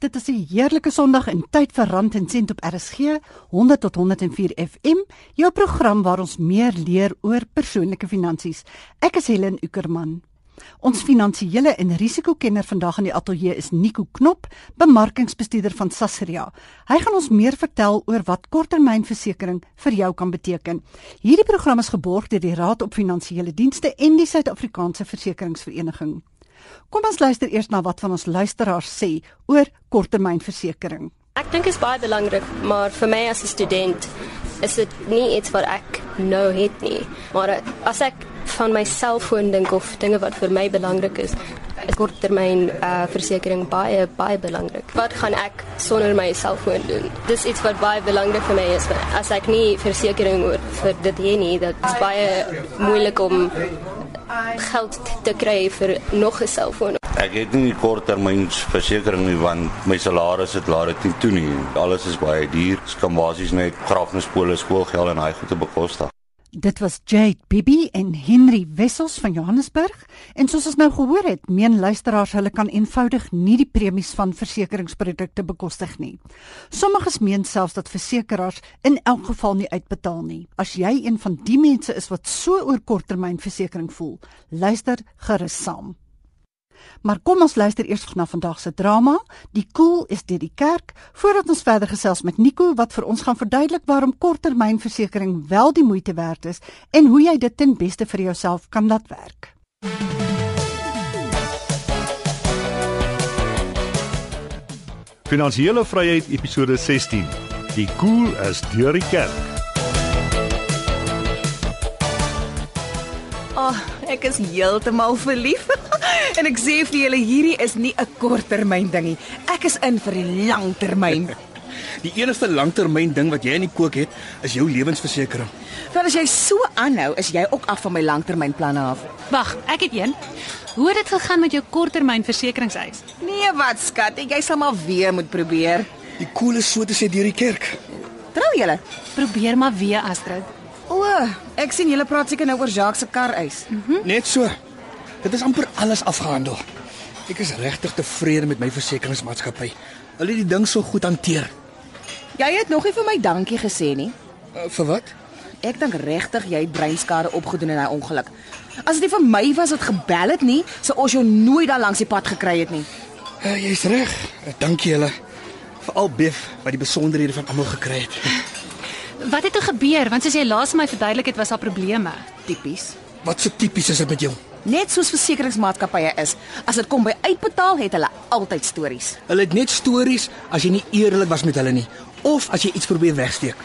Dit is 'n heerlike Sondag en tyd vir Rand en Sent op RSG 100 tot 104 FM, jou program waar ons meer leer oor persoonlike finansies. Ek is Helen Ukerman. Ons finansiële en risikokenner vandag in die ateljee is Nico Knop, bemarkingsbestuurder van Sasria. Hy gaan ons meer vertel oor wat korttermynversekering vir jou kan beteken. Hierdie program is geborg deur die Raad op Finansiële Dienste en die Suid-Afrikaanse Versekeringsvereniging. Kom ons luister eers na wat van ons luisteraars sê oor korttermynversekering. Ek dink dit is baie belangrik, maar vir my as 'n student is dit nie iets wat ek nou het nie. Maar as ek van my selfoon dink of dinge wat vir my belangrik is, is korttermyn uh, versekering baie baie belangrik. Wat gaan ek sonder my selfoon doen? Dis iets wat baie belangrik vir my is. As ek nie versekering oor vir dit hê nie, dit is baie moeilik om geld te kry vir nog 'n selfoon. Ek het nie korttermynversekering nie want my salaris het laat dit nie toe nie. Alles is baie duur. Kan basies net grafnispole, skoolgeld en daai goede bekostig. Dit was Jade Bibi en Henry Wessels van Johannesburg en soos ons nou gehoor het, meen luisteraars hulle kan eenvoudig nie die premies van versekeringsprodukte bekostig nie. Sommiges meen selfs dat versekerings in elk geval nie uitbetaal nie. As jy een van die mense is wat so oor korttermynversekering voel, luister gerus saam. Maar kom ons luister eers na vandag se drama. Die koel is deur die kerk voordat ons verder gesels met Nico wat vir ons gaan verduidelik waarom korttermynversekering wel die moeite werd is en hoe jy dit ten beste vir jouself kan laat werk. Finansiële Vryheid episode 16. Die koel is deur die kerk. Ek is heeltemal verlief. en ek sê vir julle hierdie is nie 'n korttermyn dingie. Ek is in vir die langtermyn. Die enigste langtermyn ding wat jy in die kook het, is jou lewensversekering. Want as jy so aanhou, is jy ook af van my langtermynplanne af. Wag, ek het een. Hoe het dit gegaan met jou korttermynversekeringseis? Nee, wat skat, jy sal maar weer moet probeer. Die koel is so te sê deur die kerk. Trou julle? Probeer maar weer, Astrid. O, ek sien julle praat seker nou oor Jacques se kar eis. Hm? Net so. Dit is amper alles afgehandel. Ek is regtig tevrede met my versekeringsmaatskappy. Hulle het die ding so goed hanteer. Jy het nog nie vir my dankie gesê nie. Uh, vir wat? Ek dink regtig jy het breinskade opgedoen in daai ongeluk. As dit nie vir my was wat gebel het nie, sou ons jou nooit daar langs die pad gekry het nie. Uh, Jy's reg. Uh, dankie julle. Veral Biff wat die besonderhede van almal gekry het. Wat het er gebeur? Want soos jy laas my verduidelik het, was daar probleme. Tipies. Wat so tipies is dit met jou? Net soos versekeringsmaatskappye is, as dit kom by uitbetaal, het hulle altyd stories. Hulle het net stories as jy nie eerlik was met hulle nie of as jy iets probeer wegsteek.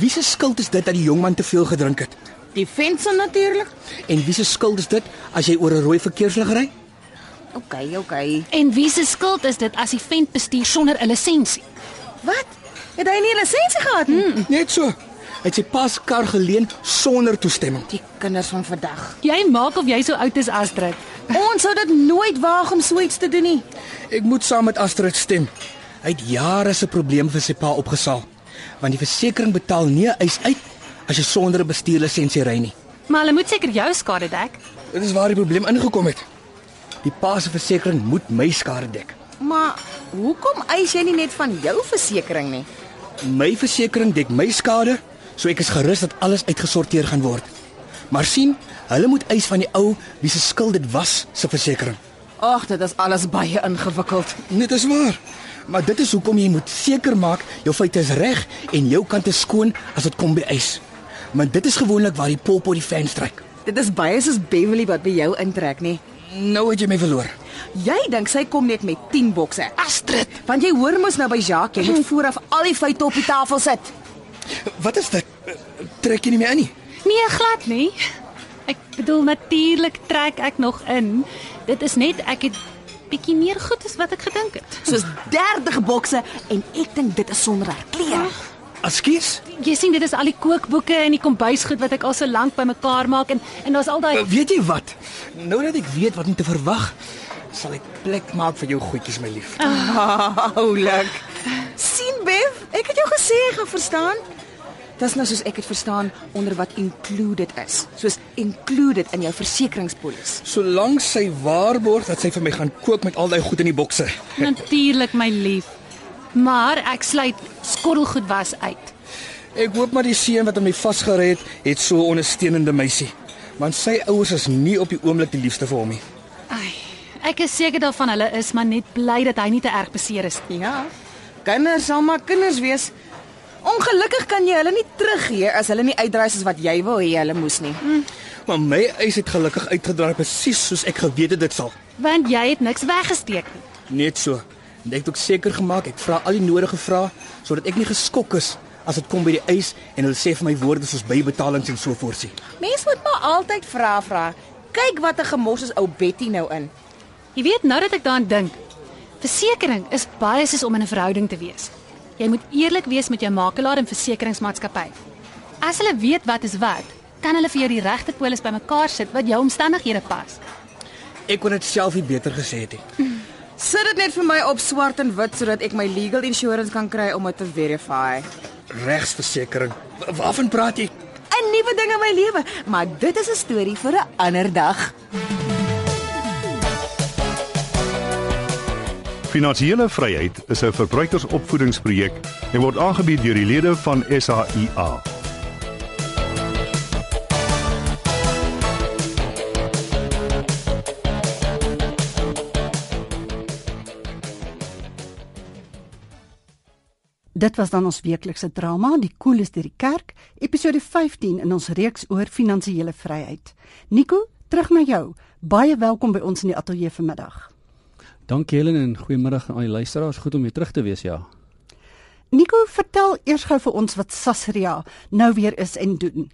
Wie se skuld is dit dat die jong man te veel gedrink het? Die fense natuurlik. En wie se skuld is dit as jy oor 'n rooi verkeerslig ry? OK, OK. En wie se skuld is dit as die vent bestuur sonder 'n lisensie? Wat? Het hy nie 'n lisensie gehad nie? Hmm. Net so. Hy het sy pas kar geleen sonder toestemming. Die kinders van vandag. Jy maak of jy so oud is, Astrid. Ons sou dit nooit waag om so iets te doen nie. Ek moet saam met Astrid stem. Hy het jare se probleem vir sy pa opgesaal. Want die versekerings betaal nie eis uit as jy sonder 'n bestuurlisensie ry nie. Maar hulle moet seker jou skade dek. Dit is waar die probleem ingekom het. Die pa se versekerings moet my skade dek. Maar hoekom eis jy nie net van jou versekerings nie? My versekerings dek my skade, so ek is gerus dat alles uitgesorteer gaan word. Maar sien, hulle moet eis van die ou wie se skuld dit was se versekerings. Ag, dit is alles baie ingewikkeld. Dit is waar. Maar dit is hoekom jy moet seker maak jou feite is reg en jou kant is skoon as dit kom by eis. Maar dit is gewoonlik waar die popo die fan stryk. Dit is baie soos Beverly wat by jou intrek, nie? Nou het jy my verloor. Jy dink sy kom net met 10 bokse. Astrid, Want jy hoor mos nou by Jacques, jy moet vooraf al die feite op die tafel sit. wat is dit? Trek jy nie meer in nie? Nee, glad nie. Ek bedoel natuurlik trek ek nog in. Dit is net ek het bietjie meer goed as wat ek gedink het. Soos 30 bokse en ek dink dit is sonder klere. Ekskuus. Jy sien dit is al die kookboeke en die kombuisgoed wat ek al so lank bymekaar maak en en daar's al daai Weet jy wat? Nou dat ek weet wat om te verwag, sal ek plek maak vir jou goedjies my lief. Oulik. sien Bev, ek het jou gesê jy gaan verstaan. Dis nou soos ek dit verstaan onder wat included is. Soos included in jou versekeringspolis. Solank sy waarborg dat sy vir my gaan kook met al daai goed in die bokse. Natuurlik my lief. Maar ek sluit skottelgoed was uit. Ek hoop maar die seun wat hom vasgery het, het so 'n ondersteunende meisie. Want sy ouers is nie op die oomblik die liefste vir hom nie. Ai, ek is seker daarvan hulle is maar net bly dat hy nie te erg beseer is nie. Ja. Kinders sal maar kinders wees. Ongelukkig kan jy hulle nie teruggee as hulle nie uitdry soos wat jy wou hê hulle moes nie. Hm. Maar my eis het gelukkig uitgedraai presies soos ek geweet het dit sal. Want jy het niks weggesteek nie. Net so. En ek het ook seker gemaak ek vra al die nodige vrae sodat ek nie geskok is as dit kom by die eis en hulle sê vir my woorde soos bybetalings en so voorsie. Mens moet maar altyd vra vra. Kyk wat 'n gemors is ou Betty nou in. Jy weet nou dat ek daaraan dink. Versekering is baie soos om in 'n verhouding te wees. Jy moet eerlik wees met jou makelaar en versekeringsmaatskappy. As hulle weet wat is wat, kan hulle vir jou die regte polis bymekaar sit wat jou omstandighede pas. Ek kon dit self nie beter gesê het nie. Sit dit net vir my op swart en wit sodat ek my legal insurance kan kry om dit te verify. Regsversekering. Wa- Waarvan praat jy? 'n Nuwe ding in my lewe, maar dit is 'n storie vir 'n ander dag. Finansiële vryheid is 'n verbruikersopvoedingsprojek en word aangebied deur die lede van SAIA. Dit was dan ons weeklikse drama, Die Koel is deur die kerk, episode 15 in ons reeks oor finansiële vryheid. Nico, terug na jou. Baie welkom by ons in die ateljee vanmiddag. Dankie Helen en goeiemiddag aan al die luisteraars. Goed om weer terug te wees, ja. Nico, vertel eers gou vir ons wat Sasria nou weer is en doen.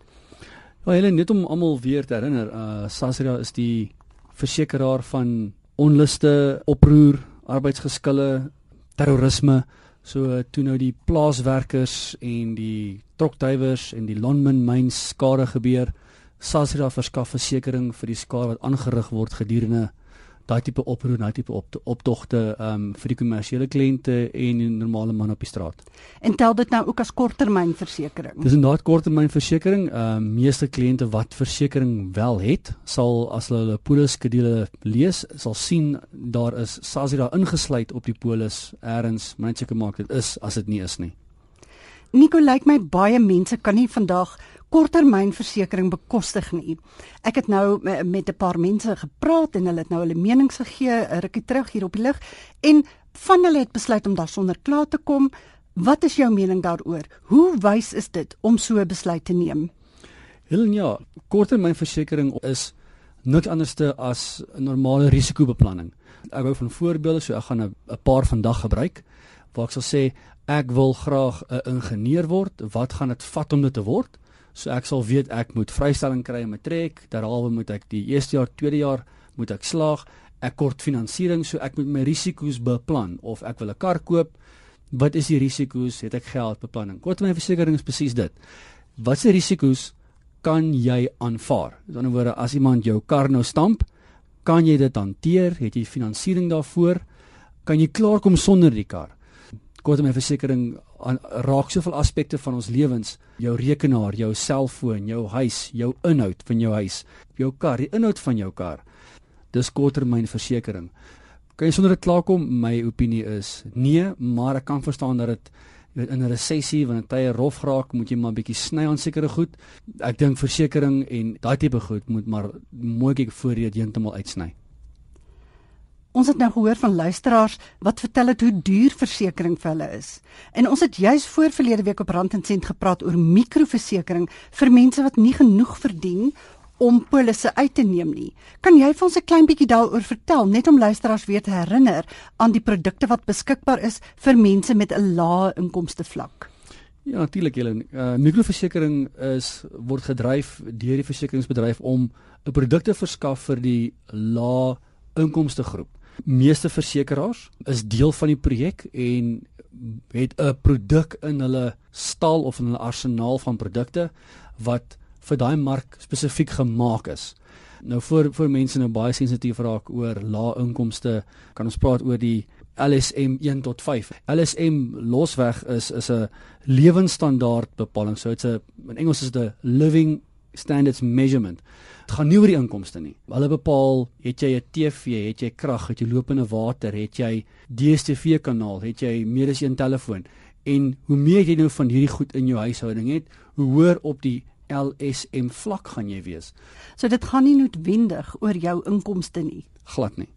Ja Helen, net om almal weer te herinner, uh Sasria is die versekeraar van onluste, oproer, arbeidsgeskille, terrorisme. So toe nou die plaaswerkers en die trokdrywers en die Lonmin myns skade gebeur, Sasria verskaf versekerings vir die skade wat aangerig word gedurende daai tipe oproer, daai tipe op optogte um vir die kommersiële kliënte en die normale man op die straat. En tel dit nou ook as korttermynversekering. Dis inderdaad korttermynversekering. Ehm um, meeste kliënte wat versekering wel het, sal as hulle hulle poliskedule lees, sal sien daar is Sasira ingesluit op die polis eers, maar net seker maak dit is as dit nie is nie. Nico lyk my baie mense kan nie vandag korttermynversekering bekostig nie. Ek het nou me- met 'n paar mense gepraat en hulle het nou hulle menings gegee 'n rukkie terug hier op die lig en van hulle het besluit om daarsonder klaar te kom. Wat is jou mening daaroor? Hoe wys is dit om so 'n besluit te neem? Helen ja, korttermynversekering is niks anderste as 'n normale risikobeplanning. Ek hou van voorbeelde, so ek gaan 'n paar vandag gebruik waar ek sal sê ek wil graag 'n ingenieur word. Wat gaan dit vat om dit te word? So ek sal weet ek moet vrystelling kry in matriek, derhalwe moet ek die eerste jaar, tweede jaar moet ek slaag. Ek kort finansiering, so ek moet my risiko's beplan of ek wil 'n kar koop. Wat is die risiko's? Het ek geld beplanning? Korttermynversekering is presies dit. Wat se risiko's kan jy aanvaar? Met ander woorde, as iemand jou kar nou stamp, kan jy dit hanteer? Het jy finansiering daarvoor? Kan jy klaarkom sonder die kar? Korttermynversekering aan- raak soveel aspekte van ons lewens, jou rekenaar, jou selfoon, jou huis, jou inhoud van jou huis, jou kar, die inhoud van jou kar. Dis korttermynversekering. Kan jy sonder dit klaarkom? My opinie is nee, maar ek kan verstaan dat dit in 'n resessie wanneer tye rof raak, moet jy maar 'n bietjie sny aan sekere goed. Ek dink versekerings en daai tipe goed moet maar mooi kyk voor jy dit heeltemal uitsny. Ons het nou gehoor van luisteraars wat vertel het hoe duur versekerings vir hulle is. En ons het juis voor verlede week op Rand en Sent gepraat oor mikroversekering vir mense wat nie genoeg verdien om polisse uit te neem nie. Kan jy vir ons 'n klein bietjie daaroor vertel net om luisteraars weer te herinner aan die produkte wat beskikbaar is vir mense met 'n lae inkomste vlak? Ja, natuurlik Helen. Uh mikroversekering is word gedryf deur die versekeringsbedryf om 'n produk te verskaf vir die lae inkomste groep. Meeste versekeraars is deel van die projek en het 'n produk in hulle stal of in hulle arsenaal van produkte wat vir daai mark spesifiek gemaak is. Nou vir vir mense nou baie sensitief raak oor lae inkomste, kan ons praat oor die LSM 1 tot 5. LSM losweg is is 'n lewensstandaard bepaling. So dit's 'n in Engels is dit 'n living standards measurement. Dit gaan nie oor die inkomste nie. Hulle bepaal, het jy 'n TV, het jy krag, het jy lopende water, het jy DStv kanaal, het jy meer as een telefoon. En hoe meer jy nou van hierdie goed in jou huishouding het, hoe hoër op die LSM vlak gaan jy wees. So dit gaan nie noodwendig oor jou inkomste nie. Glad nie.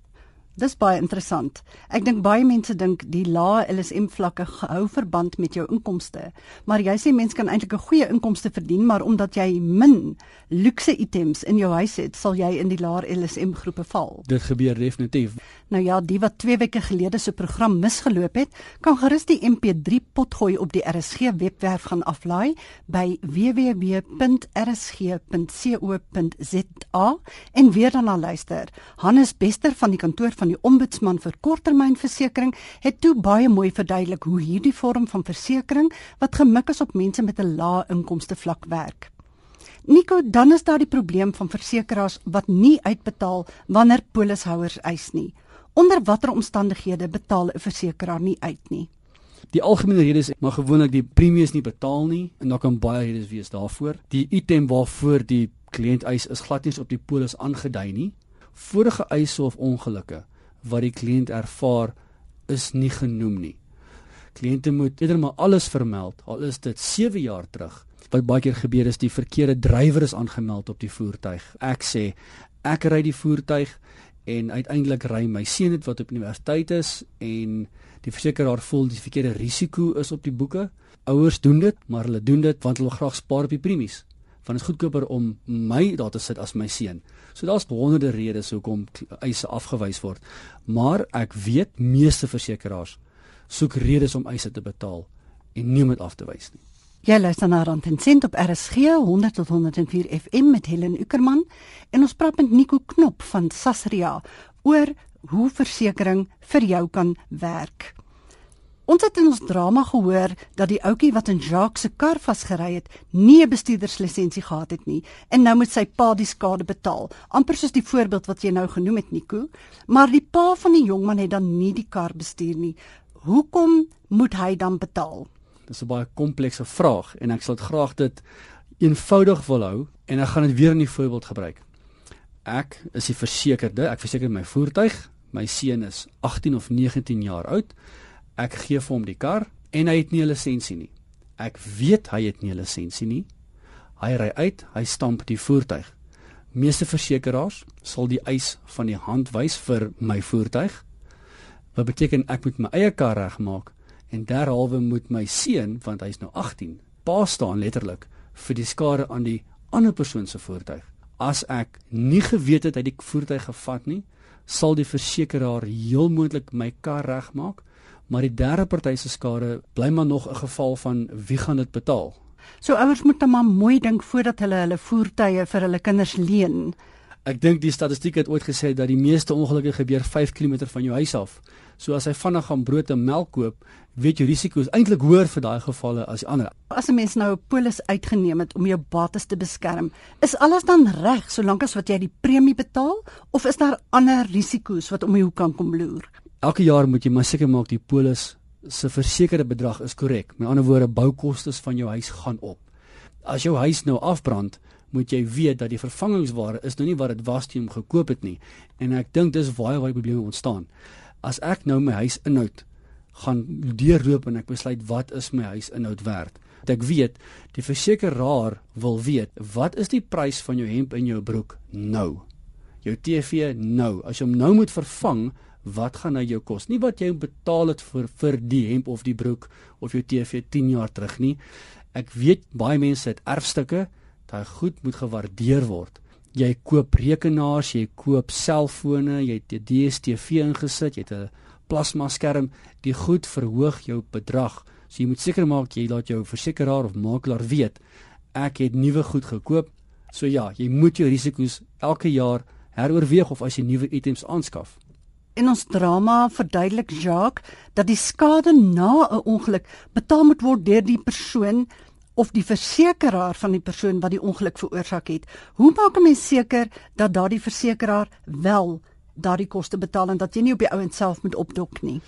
Dis baie interessant. Ek dink baie mense dink die lae LSM vlakke hou verband met jou inkomste, maar jy sê mense kan eintlik 'n goeie inkomste verdien, maar omdat jy min luukse items in jou huis het, sal jy in die lae LSM groepe val. Dit gebeur definitief. Nou ja, die wat 2 weke gelede se program misgeloop het, kan gerus die MP3 potgooi op die RSG webwerf gaan aflaai by www.rsg.co.za en weer daarna luister. Hannes Bester van die kantoor van die Ombudsman vir Korttermynversekering het toe baie mooi verduidelik hoe hierdie vorm van versekering wat gemik is op mense met 'n lae inkomste vlak werk. Nico, dan is daar die probleem van versekerings wat nie uitbetaal wanneer polishouers eis nie. Onder watter omstandighede betaal 'n versekeraar nie uit nie? Die algemene rede is maar gewoonlik die premies nie betaal nie en daar kan baie redes wees daarvoor. Die item waarvoor die kliënt eis is glad nie op die polis aangedui nie. Vorige eise of ongelukke wat die kliënt ervaar is nie genoem nie. Kliënte moet eerder maar alles vermeld al is dit 7 jaar terug. Wat baie keer gebeur is die verkeerde drywer is aangemeld op die voertuig. Ek sê ek ry die voertuig en uiteindelik ry my seun dit wat op universiteit is en die versekeraar voel die verkeerde risiko is op die boeke. Ouers doen dit, maar hulle doen dit want hulle wil graag spaar op die premies. Want dit is goedkoper om my daar te sit as my seun. So daar's honderde redes hoekom eise afgewys word. Maar ek weet meeste versekeraars soek redes om eise te betaal en nie om dit af te wys nie. Jy luister na Rand en Sent op RSG 100 tot 104 FM met Helen Ukerman en ons praat met Nico Knop van Sasria oor hoe versekerings vir jou kan werk. Ons het in ons drama gehoor dat die ouetjie wat in Jacques se kar vasgery het, nie 'n bestuurderslisensie gehad het nie en nou moet sy pa die skade betaal. amper soos die voorbeeld wat jy nou genoem het Nico, maar die pa van die jongman het dan nie die kar bestuur nie. Hoekom moet hy dan betaal? Dis 'n baie komplekse vraag en ek sal dit graag dit eenvoudig wil hou en ek gaan dit weer in die voorbeeld gebruik. Ek is die versekerde, ek verseker my voertuig. My seun is 18 of 19 jaar oud. Ek gee vir hom die kar en hy het nie 'n lisensie nie. Ek weet hy het nie 'n lisensie nie. Hy ry uit, hy stamp die voertuig. Meeste versekerings sal die eis van die hand wys vir my voertuig. Wat beteken ek moet my eie kar regmaak en derhalwe moet my seun, want hy's nou 18, pa staan letterlik vir die skade aan die ander persoon se voertuig. As ek nie geweet het hy die voertuig gevat nie, sal die versekeraar heel moontlik my kar regmaak maar die derde party se skade bly maar nog 'n geval van wie gaan dit betaal. So ouers moet dan maar mooi dink voordat hulle hulle voertuie vir hulle kinders leen. Ek dink die statistiek het ooit gesê dat die meeste ongelukke gebeur 5 km van jou huis af. So as hy vinnig gaan brood en melk koop, weet jy risiko is eintlik hoër vir daai gevalle as die ander. As 'n mens nou 'n polis uitgeneem het om jou bates te beskerm, is alles dan reg solank as wat jy die premie betaal of is daar ander risiko's wat om die hoek kan kom loer? elke jaar moet jy maar seker maak die polis se versekerde bedrag is korrek. Met ander woorde, boukoste van jou huis gaan op. As jou huis nou afbrand, moet jy weet dat die vervangingsware is nou nie wat dit was toe jy hom gekoop het nie. En ek dink dis waar waar die probleme ontstaan. As ek nou my huis inhoud gaan deurloop en ek besluit wat is my huis inhoud werd. Ek weet die versekeraar wil weet wat is die prys van jou hemp en jou broek nou. Jou TV nou. As jy hom nou moet vervang, wat gaan hy jou kos? Nie wat jy betaal het vir vir die hemp of die broek of jou TV 10 jaar terug nie. Ek weet baie mense het erfstukke, daai goed moet gewaardeer word. Jy koop rekenaars, jy koop selfone, jy het 'n DStv ingesit, jy het 'n plasma skerm, die goed verhoog jou bedrag. So jy moet seker maak jy laat jou versekeraar of makelaar weet ek het nuwe goed gekoop. So ja, jy moet jou risiko's elke jaar heroorweeg of as jy nuwe items aanskaf. In ons drama verduidelik Jacques dat die skade na 'n ongeluk betaal moet word deur die persoon of die versekeraar van die persoon wat die ongeluk veroorsaak het. Hoe maak 'n mens seker dat daardie versekeraar wel daardie koste betaal en dat jy nie op die ouend self moet opdok nie.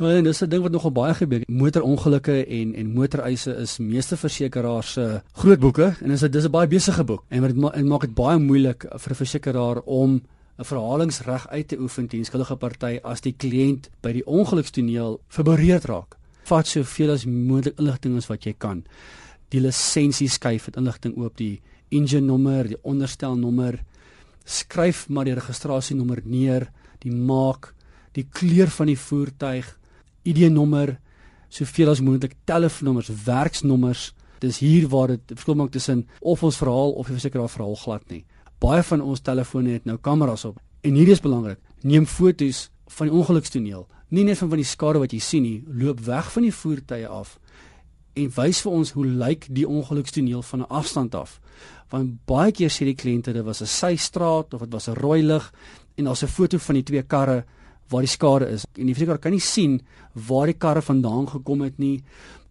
Ja, en dis 'n ding wat nogal baie gebeur. Motorongelukke en en motoreise is meeste versekeraars se groot boeke en dis 'n dis 'n baie besige boek. En dit ma maak dit baie moeilik vir 'n versekeraar om 'n verhalingsreg uit te oefen teen skuldige party as die kliënt by die ongelukstoneel verbereerd raak. Vat soveel as moontlik inligting as wat jy kan. Die lisensie skuif met inligting oop die engine nommer, die onderstelnommer. Skryf maar die registrasienommer neer, die maak, die kleur van die voertuig, ID-nommer, soveel as moontlik telefoonnommers, werksnommers. Dis hier waar dit verskil maak tussen of ons verhaal of die versekeraar verhaal glad nie. Baie van ons telefone het nou kameras op en hierdie is belangrik. Neem foto's van die ongelukstoneel, nie net van van die skade wat jy sien nie, loop weg van die voertuie af en wys vir ons hoe lyk die ongelukstoneel van 'n afstand af. Want baie keer sê die kliënte dit was 'n systraat of dit was 'n rooi lig en daar's 'n foto van die twee karre waar die skade is. En die verseker kan nie sien waar die karre vandaan gekom het nie.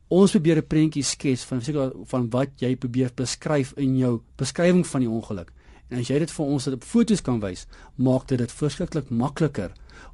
Ons probeer 'n prentjie skets van verseker van wat jy probeer beskryf in jou beskrywing van die ongeluk. En as jy dit vir ons op foto's kan wys, maak dit dit verskriklik makliker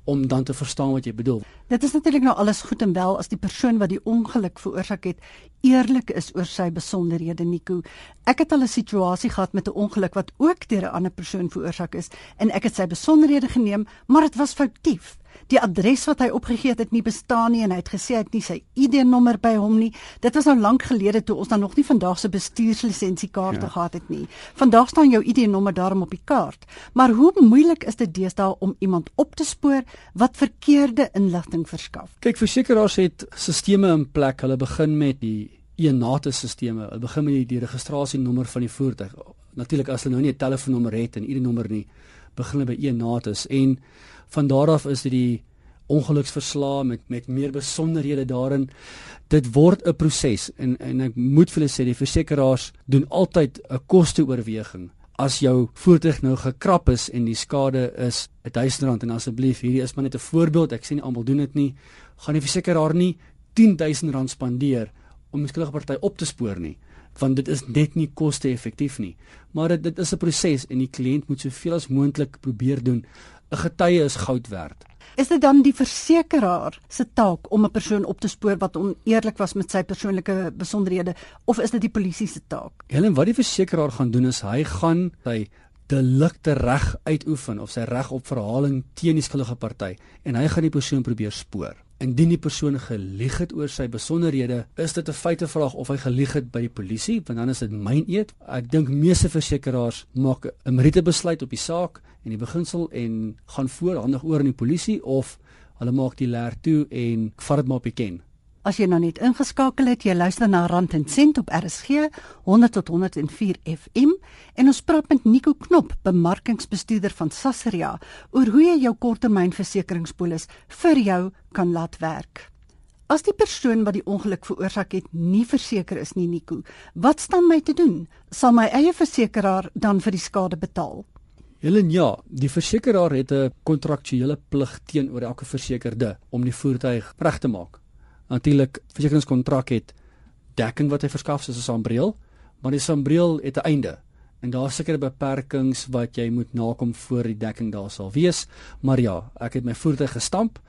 om dan te verstaan wat jy bedoel. Dit is natuurlik nou alles goed en wel as die persoon wat die ongeluk veroorsaak het eerlik is oor sy besonderhede Nico. Ek het al 'n situasie gehad met 'n ongeluk wat ook deur 'n ander persoon veroorsaak is en ek het sy besonderhede geneem, maar dit was foutief. Die adres wat hy opgegee het, het nie bestaan nie en hy het gesê hy het nie sy ID-nommer by hom nie. Dit was nou lank gelede toe ons dan nog nie vandag se bestuurslisensiekaarte ja. gehad het nie. Vandag staan jou ID-nommer daarom op die kaart. Maar hoe moeilik is dit deesdae om iemand op te spoor wat verkeerde inligting verskaf? Kyk, versekerings het stelsels in plek. Hulle begin met die ENATE-stelsels. Hulle begin met die, die registrasienommer van die voertuig. Natuurlik as hulle nou nie 'n telefoonnommer het en ID-nommer nie, begin hulle by ENATE en van daar af is dit die ongeluksverslae met met meer besonderhede daarin. Dit word 'n proses en en ek moet vir julle sê die versekerings doen altyd 'n kosteoorweging. As jou voertuig nou gekrap is en die skade is R1000 en asseblief hierdie is maar net 'n voorbeeld, ek sê nie almal doen dit nie, gaan die versekeraar nie R10000 spandeer om 'n skuldige party op te spoor nie want dit is net nie koste-effektief nie. Maar dit dit is 'n proses en die kliënt moet soveel as moontlik probeer doen. 'n Getuie is goud werd. Is dit dan die versekeraar se taak om 'n persoon op te spoor wat oneerlik was met sy persoonlike besonderhede of is dit die polisie se taak? Helen, wat die versekeraar gaan doen is hy gaan sy delikte reg uitoefen of sy reg op verhaling teen die skuldige party en hy gaan die persoon probeer spoor. Indien die persoon gelieg het oor sy besonderhede, is dit 'n feitevraag of hy gelieg het by die polisie, want dan is dit myn eet. Ek dink meeste versekerings maak 'n meriete besluit op die saak en die beginsel en gaan voorhandig oor aan die polisie of hulle maak die leer toe en vat dit maar op die ken. As jy nou net ingeskakel het, jy luister na Rand en Sent op RSG 100 tot 104 FM en ons praat met Nico Knop, bemarkingsbestuurder van Sasria, oor hoe jy jou korttermynversekeringspolis vir jou kan laat werk. As die persoon wat die ongeluk veroorsaak het nie verseker is nie, Nico, wat staan my te doen? Sal my eie versekeraar dan vir die skade betaal? Helen ja, die versekeraar het 'n kontraktuele plig teenoor elke versekerde om die voertuig reg te maak natuurlik versekeringskontrak het dekking wat hy verskaf soos 'n sambreel, maar die sambreel het 'n einde en daar seker beperkings wat jy moet nakom voor die dekking daar sal wees. Maar ja, ek het my voertuig gestamp.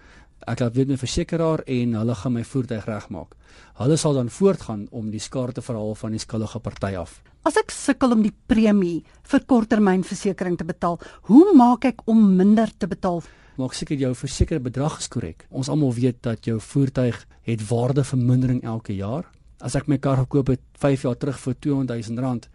Ek laat weet my versekeraar en hulle gaan my voertuig regmaak. Hulle sal dan voortgaan om die skade te verhaal van die skuldige party af. As ek sukkel om die premie vir korttermynversekering te betaal, hoe maak ek om minder te betaal? maak seker jou versekerde bedrag is korrek. Ons almal weet dat jou voertuig het waardevermindering elke jaar. As ek my kar gekoop het 5 jaar terug vir 200 000 rand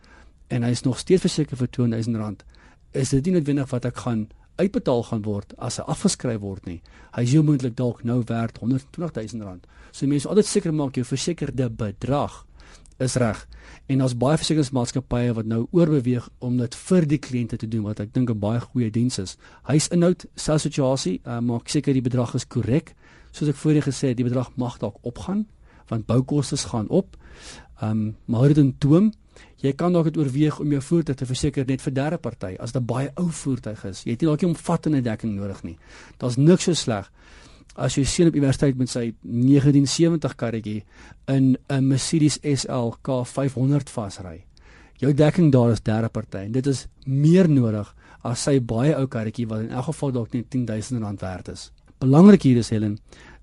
en hy is nog steeds verseker vir 200 000 rand, is dit nie noodwendig wat ek gaan uitbetaal gaan word as hy afgeskryf word nie. Hy is moontlik dalk nou werd 120 000 rand. So mense altyd seker maak jou versekerde bedrag is reg. En daar's baie versekeringsmaatskappye wat nou oorbeweeg om dit vir die kliënte te doen wat ek dink 'n baie goeie diens is. Huisinhoud, selfsituasie, uh, maak seker die bedrag is korrek. Soos ek voorheen gesê het, die bedrag mag dalk opgaan want boukoste gaan op. Ehm um, maar dit in toom Jy kan dalk dit oorweeg om jou voertuig te verseker net vir derde party as dit 'n baie ou voertuig is. Jy het nie dalk 'n omvattende dekking nodig nie. Daar's niks so sleg as jy sien op universiteit met sy 1970 karretjie in 'n Mercedes SL K500 vasry. Jou dekking daar is derde party en dit is meer nodig as sy baie ou karretjie wat in elk geval dalk net R10000 werd is. Belangrik hier is Helen,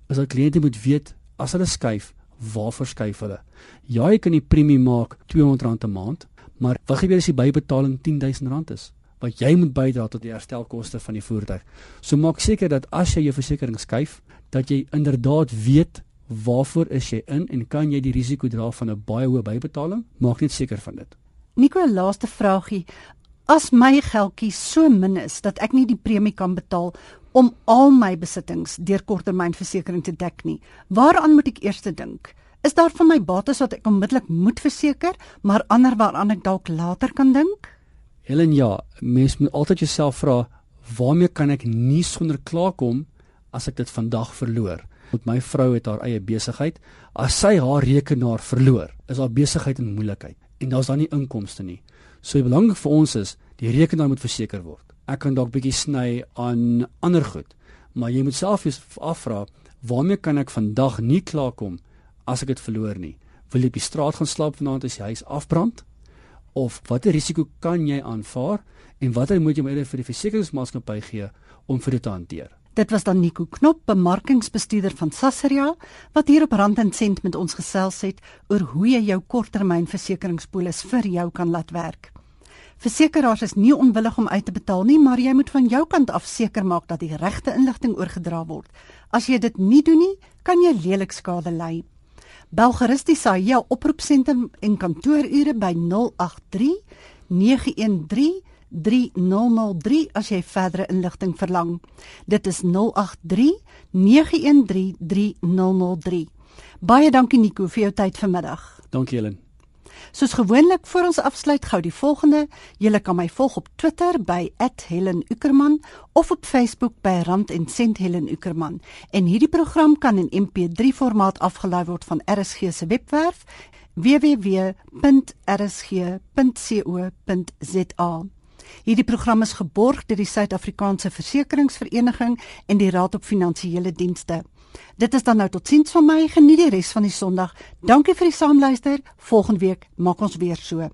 is dat kliënte moet weet as hulle skuif, waarvoor skuif hulle? Ja, jy kan die premie maak R200 'n maand, maar wat gebeur as die bybetaling R10000 is? Wat jy moet bydra tot die herstelkoste van die voertuig. So maak seker dat as jy jou versekerings skuif, dat jy inderdaad weet waarvoor is jy in en kan jy die risiko dra van 'n baie hoë bybetaling? Maak net seker van dit. Nico, laaste vragie. As my geldjie so min is dat ek nie die premie kan betaal om al my besittings deur korttermynversekering te dek nie, waaraan moet ek eers dink? Is daar van my bates wat ek onmiddellik moet verseker, maar ander waaraan ek dalk later kan dink? Helen, ja, mens moet altyd jouself vra, waarmee kan ek nie sonder klaarkom as ek dit vandag verloor? Met my vrou het haar eie besigheid. As sy haar rekenaar verloor, is haar besigheid in moeilikheid en daar's dan nie inkomste nie. So belangrik vir ons is die rekenaar moet verseker word. Ek kan dalk bietjie sny aan ander goed, maar jy moet self afvra, waarmee kan ek vandag nie klaarkom as ek dit verloor nie? Wil jy op die straat gaan slaap vanaand as die huis afbrand? Of watter risiko kan jy aanvaar en watter moet jy maar vir die versekeringsmaatskappy gee om vir dit te hanteer? Dit was dan Nico Knop, bemarkingsbestuurder van Sasria, wat hier op Rand en Sent met ons gesels het oor hoe jy jou korttermynversekeringspolis vir jou kan laat werk. Versekeraars is nie onwillig om uit te betaal nie, maar jy moet van jou kant af seker maak dat die regte inligting oorgedra word. As jy dit nie doen nie, kan jy lelik skade ly. Bel gerus die SAIA oproepsentrum en kantoorure by 083 913 3003 as jy verdere inligting verlang. Dit is 083 913 3003. Baie dankie Nico vir jou tyd vanmiddag. Dankie Helen. Soos gewoonlik voor ons afsluit gou die volgende. Jy kan my volg op Twitter by @HelenUckerman of op Facebook by Rand en Sent Helen Uckerman. En hierdie program kan in MP3 formaat afgelaai word van RSG se webwerf www.rsg.co.za. Hierdie program is geborg deur die Suid-Afrikaanse Versekeringsvereniging en die Raad op Finansiële Dienste. Dit is dan nou totiens van my. Geniet die res van die Sondag. Dankie vir die saamluister. Volgende week maak ons weer so.